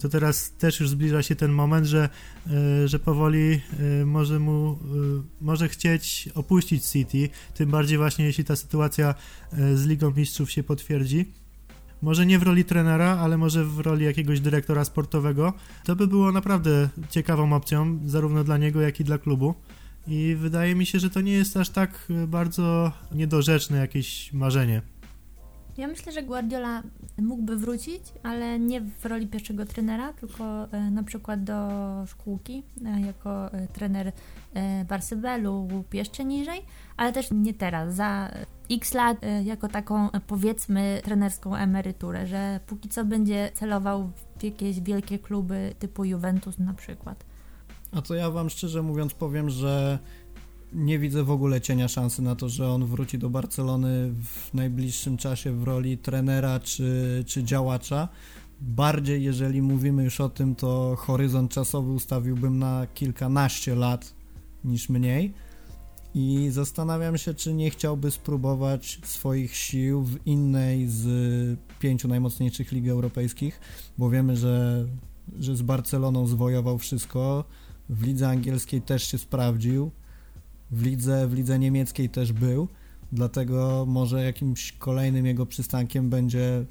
to teraz też już zbliża się ten moment, że, e, że powoli e, może mu, może chcieć opuścić City, tym bardziej właśnie jeśli ta sytuacja z Ligą Mistrzów się potwierdzi. Może nie w roli trenera, ale może w roli jakiegoś dyrektora sportowego. To by było naprawdę ciekawą opcją, zarówno dla niego, jak i dla klubu. I wydaje mi się, że to nie jest aż tak e, bardzo niedorzeczne jakieś marzenie. Ja myślę, że Guardiola mógłby wrócić, ale nie w roli pierwszego trenera, tylko e, na przykład do szkółki e, jako trener Barcelony lub jeszcze niżej, ale też nie teraz, za x lat jako taką powiedzmy trenerską emeryturę, że póki co będzie celował w jakieś wielkie kluby typu Juventus na przykład. A to ja wam szczerze mówiąc powiem, że nie widzę w ogóle cienia szansy na to, że on wróci do Barcelony w najbliższym czasie w roli trenera czy, czy działacza. Bardziej, jeżeli mówimy już o tym, to horyzont czasowy ustawiłbym na kilkanaście lat niż mniej. I zastanawiam się, czy nie chciałby spróbować swoich sił w innej z pięciu najmocniejszych lig europejskich, bo wiemy, że, że z Barceloną zwojował wszystko w lidze angielskiej też się sprawdził, w lidze, w lidze niemieckiej też był, dlatego może jakimś kolejnym jego przystankiem będzie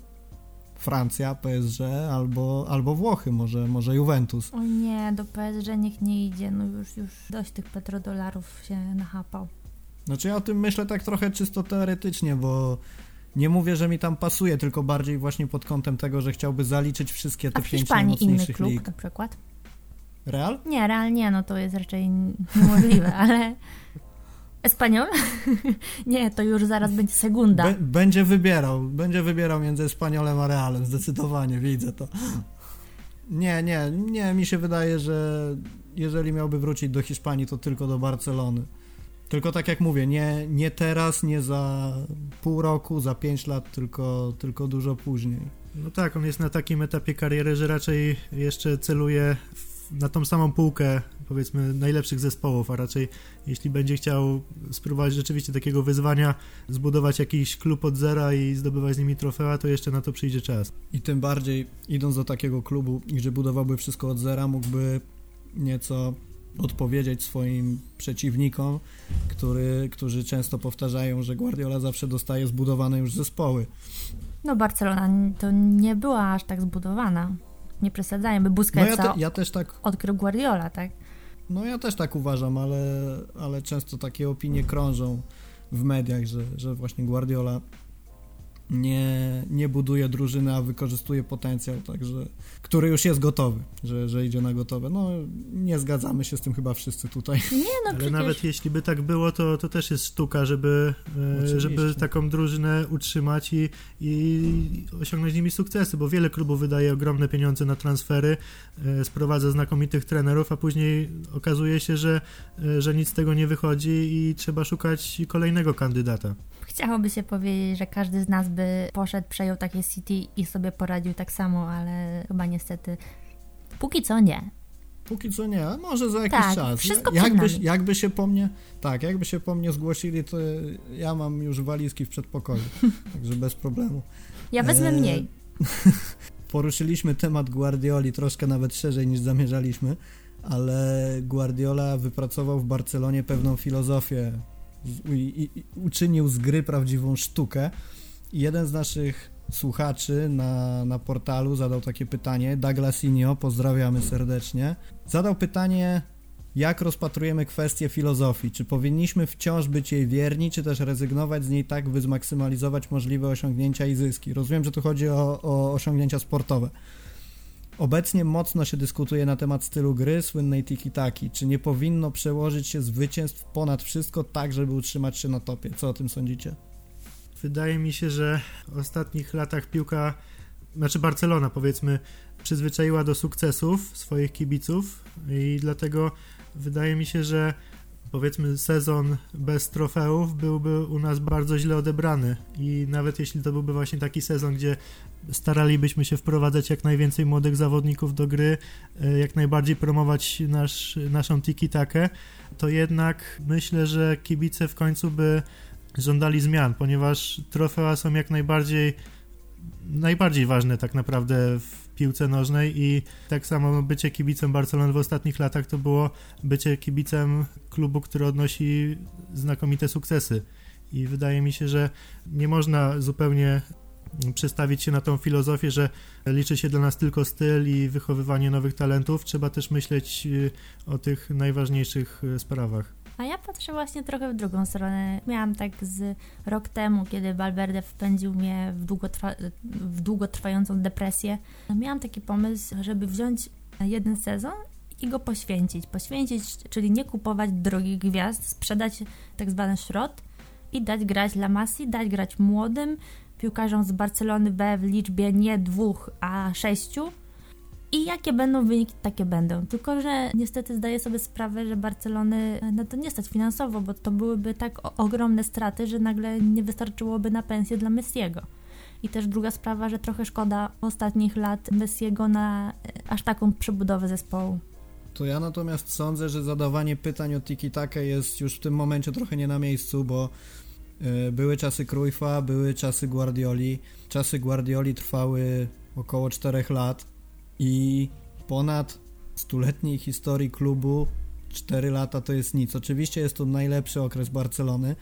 Francja, PSG albo, albo Włochy, może, może Juventus. O nie, do PSG niech nie idzie, no już, już dość tych petrodolarów się nachapał. Znaczy ja o tym myślę tak trochę czysto teoretycznie, bo nie mówię, że mi tam pasuje, tylko bardziej właśnie pod kątem tego, że chciałby zaliczyć wszystkie te A w pięć Hiszpanii inny klub lig. na przykład? Real? Nie, Real nie, no to jest raczej niemożliwe, <laughs> ale... Espaniol? <laughs> nie, to już zaraz będzie segunda. Be będzie wybierał, będzie wybierał między Espaniolem a Realem, zdecydowanie, widzę to. Nie, nie, nie, mi się wydaje, że jeżeli miałby wrócić do Hiszpanii, to tylko do Barcelony. Tylko tak jak mówię, nie, nie teraz, nie za pół roku, za pięć lat, tylko, tylko dużo później. No tak, on jest na takim etapie kariery, że raczej jeszcze celuje w na tą samą półkę, powiedzmy, najlepszych zespołów, a raczej jeśli będzie chciał spróbować rzeczywiście takiego wyzwania, zbudować jakiś klub od zera i zdobywać z nimi trofea, to jeszcze na to przyjdzie czas. I tym bardziej, idąc do takiego klubu, gdzie budowałby wszystko od zera, mógłby nieco odpowiedzieć swoim przeciwnikom, który, którzy często powtarzają, że Guardiola zawsze dostaje zbudowane już zespoły. No Barcelona to nie była aż tak zbudowana nie przesadzajmy, Busquetsa no ja, te, ja też tak... odkrył Guardiola, tak? No ja też tak uważam, ale, ale często takie opinie krążą w mediach, że, że właśnie Guardiola nie, nie buduje drużyny, a wykorzystuje potencjał, także, który już jest gotowy, że, że idzie na gotowe. No, nie zgadzamy się z tym chyba wszyscy tutaj. Nie, no Ale przecież... nawet jeśli by tak było, to, to też jest sztuka, żeby, e, żeby taką drużynę utrzymać i, i osiągnąć z nimi sukcesy, bo wiele klubów wydaje ogromne pieniądze na transfery, e, sprowadza znakomitych trenerów, a później okazuje się, że, e, że nic z tego nie wychodzi i trzeba szukać kolejnego kandydata. Chciałoby się powiedzieć, że każdy z nas by poszedł, przejął takie City i sobie poradził tak samo, ale chyba niestety póki co nie. Póki co nie, a może za jakiś tak, czas. Wszystko jakby, jakby się po mnie, tak, jakby się po mnie zgłosili, to ja mam już walizki w przedpokoju, <laughs> także bez problemu. Ja wezmę e... mniej. <laughs> Poruszyliśmy temat Guardioli troszkę nawet szerzej niż zamierzaliśmy, ale Guardiola wypracował w Barcelonie pewną filozofię i, i, uczynił z gry prawdziwą sztukę. I jeden z naszych słuchaczy na, na portalu zadał takie pytanie, Douglasinio, pozdrawiamy serdecznie, zadał pytanie, jak rozpatrujemy kwestię filozofii, czy powinniśmy wciąż być jej wierni, czy też rezygnować z niej tak, by zmaksymalizować możliwe osiągnięcia i zyski. Rozumiem, że tu chodzi o, o osiągnięcia sportowe. Obecnie mocno się dyskutuje na temat stylu gry, słynnej tiki-taki. Czy nie powinno przełożyć się zwycięstw ponad wszystko tak, żeby utrzymać się na topie? Co o tym sądzicie? Wydaje mi się, że w ostatnich latach piłka, znaczy Barcelona powiedzmy, przyzwyczaiła do sukcesów swoich kibiców i dlatego wydaje mi się, że powiedzmy sezon bez trofeów byłby u nas bardzo źle odebrany. I nawet jeśli to byłby właśnie taki sezon, gdzie staralibyśmy się wprowadzać jak najwięcej młodych zawodników do gry, e, jak najbardziej promować nasz, naszą tiki-takę, to jednak myślę, że kibice w końcu by żądali zmian, ponieważ trofea są jak najbardziej najbardziej ważne tak naprawdę w piłce nożnej i tak samo bycie kibicem Barcelony w ostatnich latach to było bycie kibicem klubu, który odnosi znakomite sukcesy. I wydaje mi się, że nie można zupełnie przestawić się na tą filozofię, że liczy się dla nas tylko styl i wychowywanie nowych talentów. Trzeba też myśleć y, o tych najważniejszych y, sprawach. A ja patrzę właśnie trochę w drugą stronę. Miałam tak z rok temu, kiedy Valverde wpędził mnie w, długotrwa w długotrwającą depresję. Miałam taki pomysł, żeby wziąć jeden sezon i go poświęcić. Poświęcić, czyli nie kupować drogich gwiazd, sprzedać tak zwany szrot i dać grać La Masi, dać grać młodym piłkarzom z Barcelony B w liczbie nie dwóch, a sześciu i jakie będą wyniki, takie będą. Tylko, że niestety zdaję sobie sprawę, że Barcelony na to nie stać finansowo, bo to byłyby tak ogromne straty, że nagle nie wystarczyłoby na pensję dla Messiego. I też druga sprawa, że trochę szkoda ostatnich lat Messiego na e, aż taką przebudowę zespołu. To ja natomiast sądzę, że zadawanie pytań o tiki-takę jest już w tym momencie trochę nie na miejscu, bo e, były czasy Cruyffa, były czasy Guardioli. Czasy Guardioli trwały około 4 lat i ponad stuletniej historii klubu 4 lata to jest nic. Oczywiście jest to najlepszy okres Barcelony,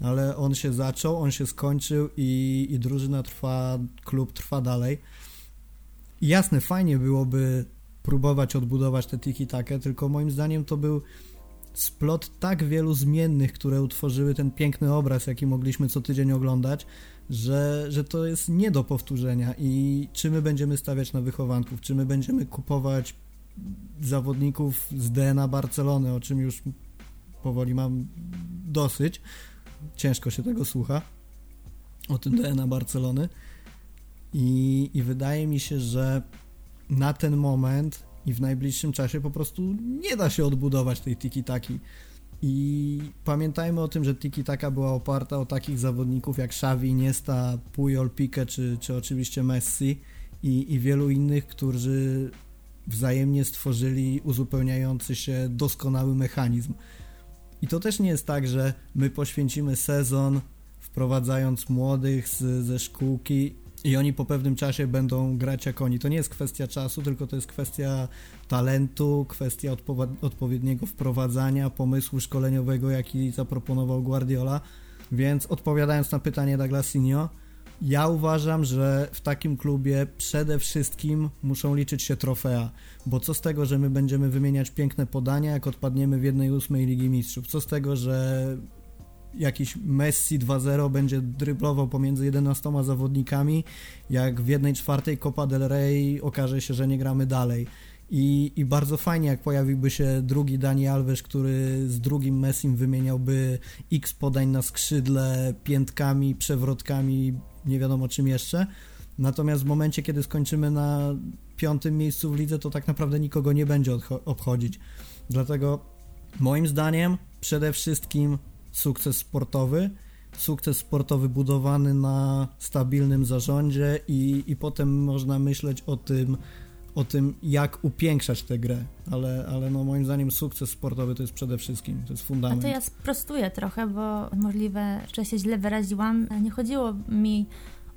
ale on się zaczął, on się skończył i, i drużyna trwa, klub trwa dalej. Jasne, fajnie byłoby próbować odbudować tę tiki-takę, tylko moim zdaniem to był splot tak wielu zmiennych, które utworzyły ten piękny obraz, jaki mogliśmy co tydzień oglądać, że, że to jest nie do powtórzenia i czy my będziemy stawiać na wychowanków, czy my będziemy kupować zawodników z DNA Barcelony, o czym już powoli mam dosyć, ciężko się tego słucha, o tym DNA Barcelony. I, i wydaje mi się, że na ten moment i w najbliższym czasie po prostu nie da się odbudować tej tiki-taki i pamiętajmy o tym, że Tiki Taka była oparta o takich zawodników jak Xavi, Niesta, Puyol, Pique czy, czy oczywiście Messi i, i wielu innych, którzy wzajemnie stworzyli uzupełniający się doskonały mechanizm. I to też nie jest tak, że my poświęcimy sezon wprowadzając młodych z, ze szkółki i oni po pewnym czasie będą grać jak oni. To nie jest kwestia czasu, tylko to jest kwestia talentu, kwestia odpo odpowiedniego wprowadzania, pomysłu szkoleniowego, jaki zaproponował Guardiola. Więc odpowiadając na pytanie Douglasinho, ja uważam, że w takim klubie przede wszystkim muszą liczyć się trofea, bo co z tego, że my będziemy wymieniać piękne podania, jak odpadniemy w jednej ósmej Ligi Mistrzów? Co z tego, że jakiś Messi 2-0 będzie dryblował pomiędzy 11 zawodnikami, jak w jednej czwartej Copa del Rey okaże się, że nie gramy dalej. I, I bardzo fajnie, jak pojawiłby się drugi Dani Alves, który z drugim Messim wymieniałby x podań na skrzydle, piętkami, przewrotkami, nie wiadomo czym jeszcze. Natomiast w momencie, kiedy skończymy na piątym miejscu w lidze, to tak naprawdę nikogo nie będzie obchodzić. Dlatego moim zdaniem przede wszystkim sukces sportowy, sukces sportowy budowany na stabilnym zarządzie i, i potem można myśleć o tym, o tym, jak upiększać tę grę, ale, ale no moim zdaniem sukces sportowy to jest przede wszystkim, to jest fundament. A to ja sprostuję trochę, bo możliwe, że się źle wyraziłam. Nie chodziło mi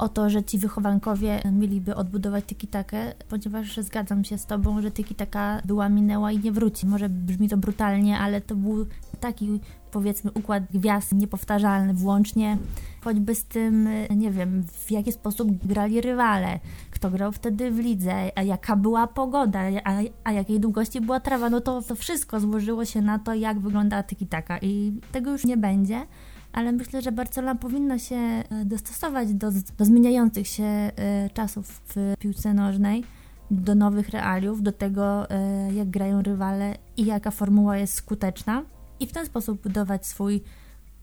o to, że ci wychowankowie mieliby odbudować tiki-takę, ponieważ zgadzam się z tobą, że tiki-taka była, minęła i nie wróci. Może brzmi to brutalnie, ale to był taki powiedzmy układ gwiazd niepowtarzalny, włącznie choćby z tym, nie wiem, w jaki sposób grali rywale, kto grał wtedy w lidze, a jaka była pogoda, a, a jakiej długości była trawa, no to, to wszystko złożyło się na to, jak wygląda tiki-taka i tego już nie będzie ale myślę, że Barcelona powinna się e, dostosować do, do zmieniających się e, czasów w piłce nożnej, do nowych realiów, do tego, e, jak grają rywale i jaka formuła jest skuteczna, i w ten sposób budować swój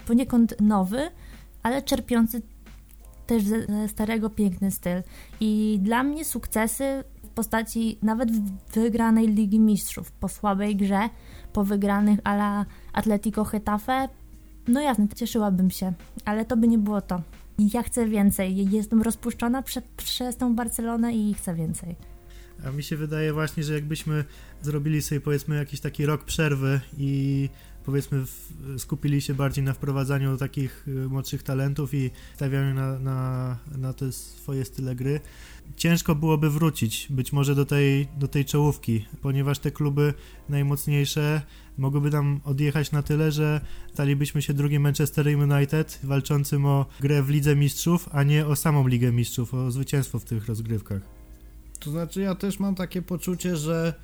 poniekąd nowy, ale czerpiący też ze starego piękny styl. I dla mnie sukcesy w postaci nawet wygranej Ligi Mistrzów, po słabej grze, po wygranych ala Atletico Hetafe, no jasne, cieszyłabym się, ale to by nie było to. Ja chcę więcej. Jestem rozpuszczona prze, przez tą Barcelonę i chcę więcej. A mi się wydaje właśnie, że jakbyśmy zrobili sobie powiedzmy jakiś taki rok przerwy i powiedzmy w, skupili się bardziej na wprowadzaniu takich y, młodszych talentów i stawianiu na, na, na te swoje style gry, ciężko byłoby wrócić być może do tej, do tej czołówki, ponieważ te kluby najmocniejsze mogłyby nam odjechać na tyle, że stalibyśmy się drugim Manchester United walczącym o grę w Lidze Mistrzów, a nie o samą Ligę Mistrzów, o zwycięstwo w tych rozgrywkach. To znaczy ja też mam takie poczucie, że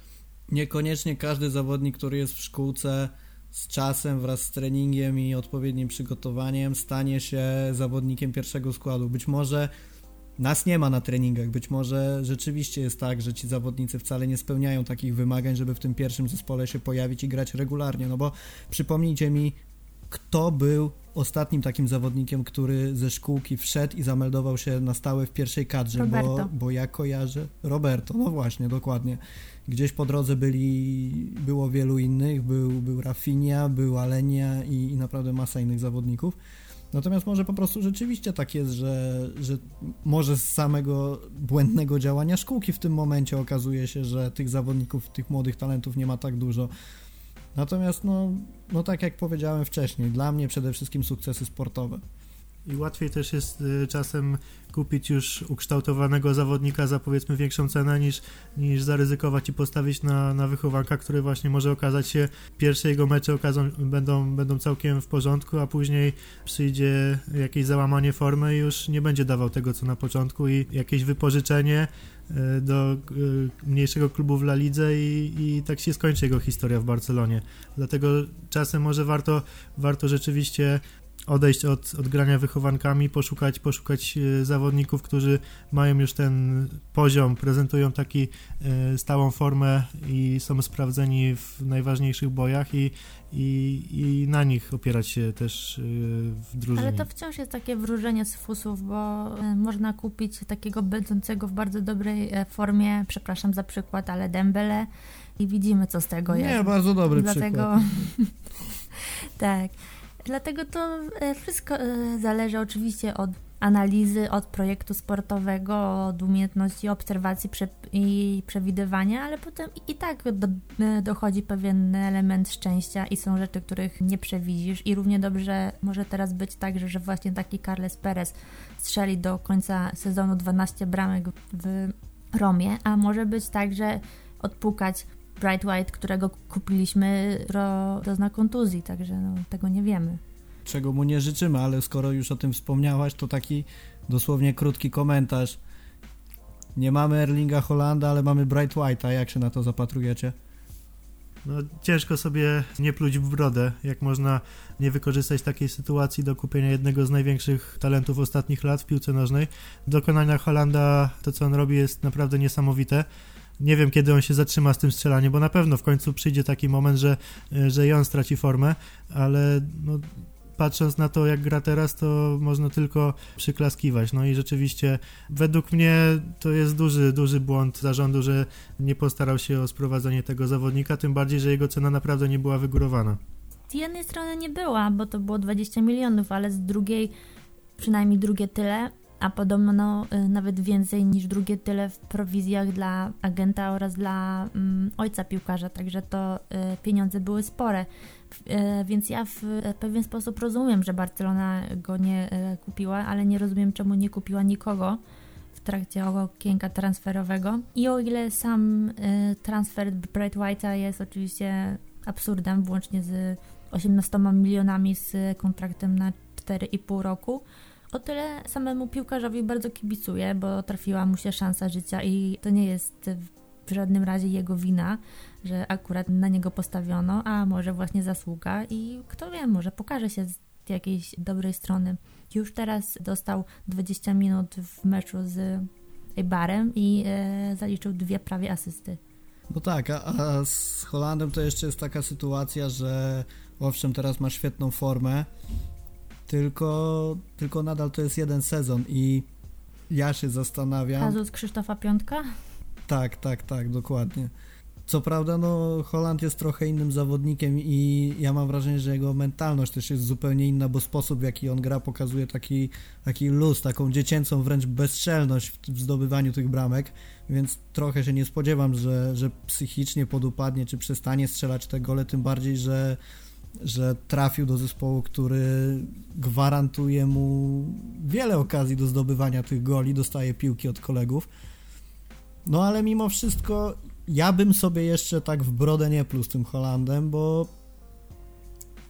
niekoniecznie każdy zawodnik, który jest w szkółce z czasem wraz z treningiem i odpowiednim przygotowaniem stanie się zawodnikiem pierwszego składu. Być może nas nie ma na treningach, być może rzeczywiście jest tak, że ci zawodnicy wcale nie spełniają takich wymagań, żeby w tym pierwszym zespole się pojawić i grać regularnie. No bo przypomnijcie mi, kto był ostatnim takim zawodnikiem, który ze szkółki wszedł i zameldował się na stałe w pierwszej kadrze, bo, bo ja kojarzę Roberto, no właśnie, dokładnie. Gdzieś po drodze byli, było wielu innych, był, był Rafinha, był Alenia i, i naprawdę masa innych zawodników. Natomiast może po prostu rzeczywiście tak jest, że, że może z samego błędnego działania szkółki w tym momencie okazuje się, że tych zawodników, tych młodych talentów nie ma tak dużo. Natomiast, no, no tak jak powiedziałem wcześniej, dla mnie przede wszystkim sukcesy sportowe. I łatwiej też jest y, czasem kupić już ukształtowanego zawodnika za powiedzmy większą cenę niż, niż zaryzykować i postawić na, na wychowanka, który właśnie może okazać się, pierwsze jego mecze okazą, będą, będą całkiem w porządku, a później przyjdzie jakieś załamanie formy i już nie będzie dawał tego co na początku i jakieś wypożyczenie y, do y, mniejszego klubu w La Lidze i, i tak się skończy jego historia w Barcelonie. Dlatego czasem może warto, warto rzeczywiście odejść od, od grania wychowankami, poszukać, poszukać e, zawodników, którzy mają już ten poziom, prezentują taki e, stałą formę i są sprawdzeni w najważniejszych bojach i, i, i na nich opierać się też e, w drużynie. Ale to wciąż jest takie wróżenie z fusów, bo można kupić takiego będącego w bardzo dobrej formie, przepraszam za przykład, ale Dembele i widzimy, co z tego jest. Nie, bardzo dobry Dlatego... przykład. <laughs> tak. Dlatego to e, wszystko e, zależy oczywiście od analizy, od projektu sportowego, od umiejętności obserwacji i przewidywania, ale potem i tak e, dochodzi pewien element szczęścia i są rzeczy, których nie przewidzisz. I równie dobrze może teraz być tak, że, że właśnie taki Carles Perez strzeli do końca sezonu 12 bramek w Romie, a może być tak, że odpukać Bright White, którego kupiliśmy, ro, dozna kontuzji, także no, tego nie wiemy. Czego mu nie życzymy, ale skoro już o tym wspomniałaś, to taki dosłownie krótki komentarz. Nie mamy Erlinga Holanda, ale mamy Bright White'a. Jak się na to zapatrujecie? No, ciężko sobie nie pluć w brodę, jak można nie wykorzystać takiej sytuacji do kupienia jednego z największych talentów ostatnich lat w piłce nożnej. Dokonania Holanda, to co on robi jest naprawdę niesamowite nie wiem, kiedy on się zatrzyma z tym strzelaniem, bo na pewno w końcu przyjdzie taki moment, że, że i on straci formę, ale no, patrząc na to, jak gra teraz, to można tylko przyklaskiwać. No i rzeczywiście, według mnie to jest duży, duży błąd zarządu, że nie postarał się o sprowadzenie tego zawodnika, tym bardziej, że jego cena naprawdę nie była wygórowana. Z jednej strony nie była, bo to było 20 milionów, ale z drugiej przynajmniej drugie tyle a podobno no, y, nawet więcej niż drugie tyle w prowizjach dla agenta oraz dla um, ojca piłkarza, także to y, pieniądze były spore. Y, więc ja w pewien sposób rozumiem, że Barcelona go nie kupiła, ale nie rozumiem, czemu nie kupiła nikogo w trakcie okienka transferowego. I o ile sam transfer Bright White'a jest oczywiście absurdem, włącznie z 18 milionami z kontraktem na 4,5 roku, o tyle samemu piłkarzowi bardzo kibicuję, bo trafiła mu się szansa życia i to nie jest w żadnym razie jego wina, że akurat na niego postawiono, a może właśnie zasługa i kto wie, może pokaże się z jakiejś dobrej strony. Już teraz dostał 20 minut w meczu z Eibarem i e, zaliczył dwie prawie asysty. No tak, a, a z Holandem to jeszcze jest taka sytuacja, że owszem, teraz ma świetną formę, tylko, tylko nadal to jest jeden sezon i ja się zastanawiam... Kazus Krzysztofa Piątka? Tak, tak, tak, dokładnie. Co prawda, no, Holland jest trochę innym zawodnikiem i ja mam wrażenie, że jego mentalność też jest zupełnie inna, bo sposób w jaki on gra pokazuje taki, taki luz, taką dziecięcą wręcz bezczelność w zdobywaniu tych bramek, więc trochę się nie spodziewam, że, że psychicznie podupadnie, czy przestanie strzelać te gole, tym bardziej, że że trafił do zespołu, który gwarantuje mu wiele okazji do zdobywania tych goli, dostaje piłki od kolegów. No ale mimo wszystko ja bym sobie jeszcze tak w brodę nie pluł z tym Holandem, bo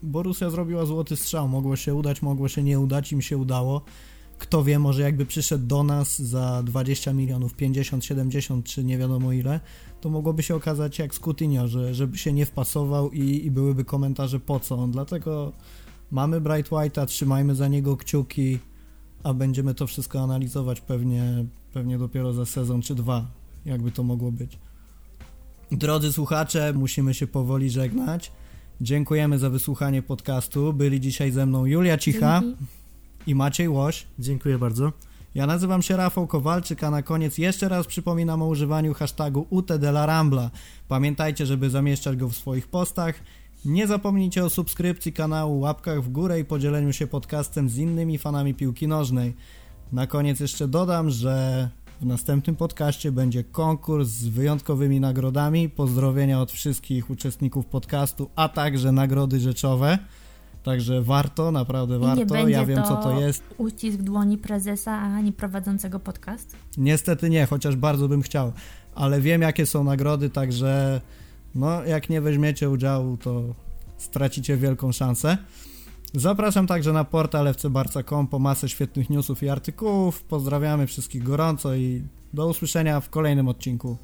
bo Rosja zrobiła złoty strzał. Mogło się udać, mogło się nie udać, im się udało. Kto wie, może jakby przyszedł do nas za 20 milionów, 50, 70 czy nie wiadomo ile, to mogłoby się okazać jak z Coutinho, że żeby się nie wpasował i, i byłyby komentarze po co on. Dlatego mamy Bright White'a, trzymajmy za niego kciuki, a będziemy to wszystko analizować pewnie, pewnie dopiero za sezon czy dwa, jakby to mogło być. Drodzy słuchacze, musimy się powoli żegnać. Dziękujemy za wysłuchanie podcastu. Byli dzisiaj ze mną Julia Cicha Dzięki. I Maciej Łoś. Dziękuję bardzo. Ja nazywam się Rafał Kowalczyk, a na koniec jeszcze raz przypominam o używaniu hashtagu UTDLARAMBLA. Pamiętajcie, żeby zamieszczać go w swoich postach. Nie zapomnijcie o subskrypcji kanału, łapkach w górę i podzieleniu się podcastem z innymi fanami piłki nożnej. Na koniec jeszcze dodam, że w następnym podcaście będzie konkurs z wyjątkowymi nagrodami, pozdrowienia od wszystkich uczestników podcastu, a także nagrody rzeczowe. Także warto, naprawdę warto. ja wiem, co to jest. Uścisk dłoni prezesa, a nie prowadzącego podcast? Niestety nie, chociaż bardzo bym chciał. Ale wiem, jakie są nagrody, także no, jak nie weźmiecie udziału, to stracicie wielką szansę. Zapraszam także na portal fcbarca.com po masę świetnych newsów i artykułów. Pozdrawiamy wszystkich gorąco i do usłyszenia w kolejnym odcinku.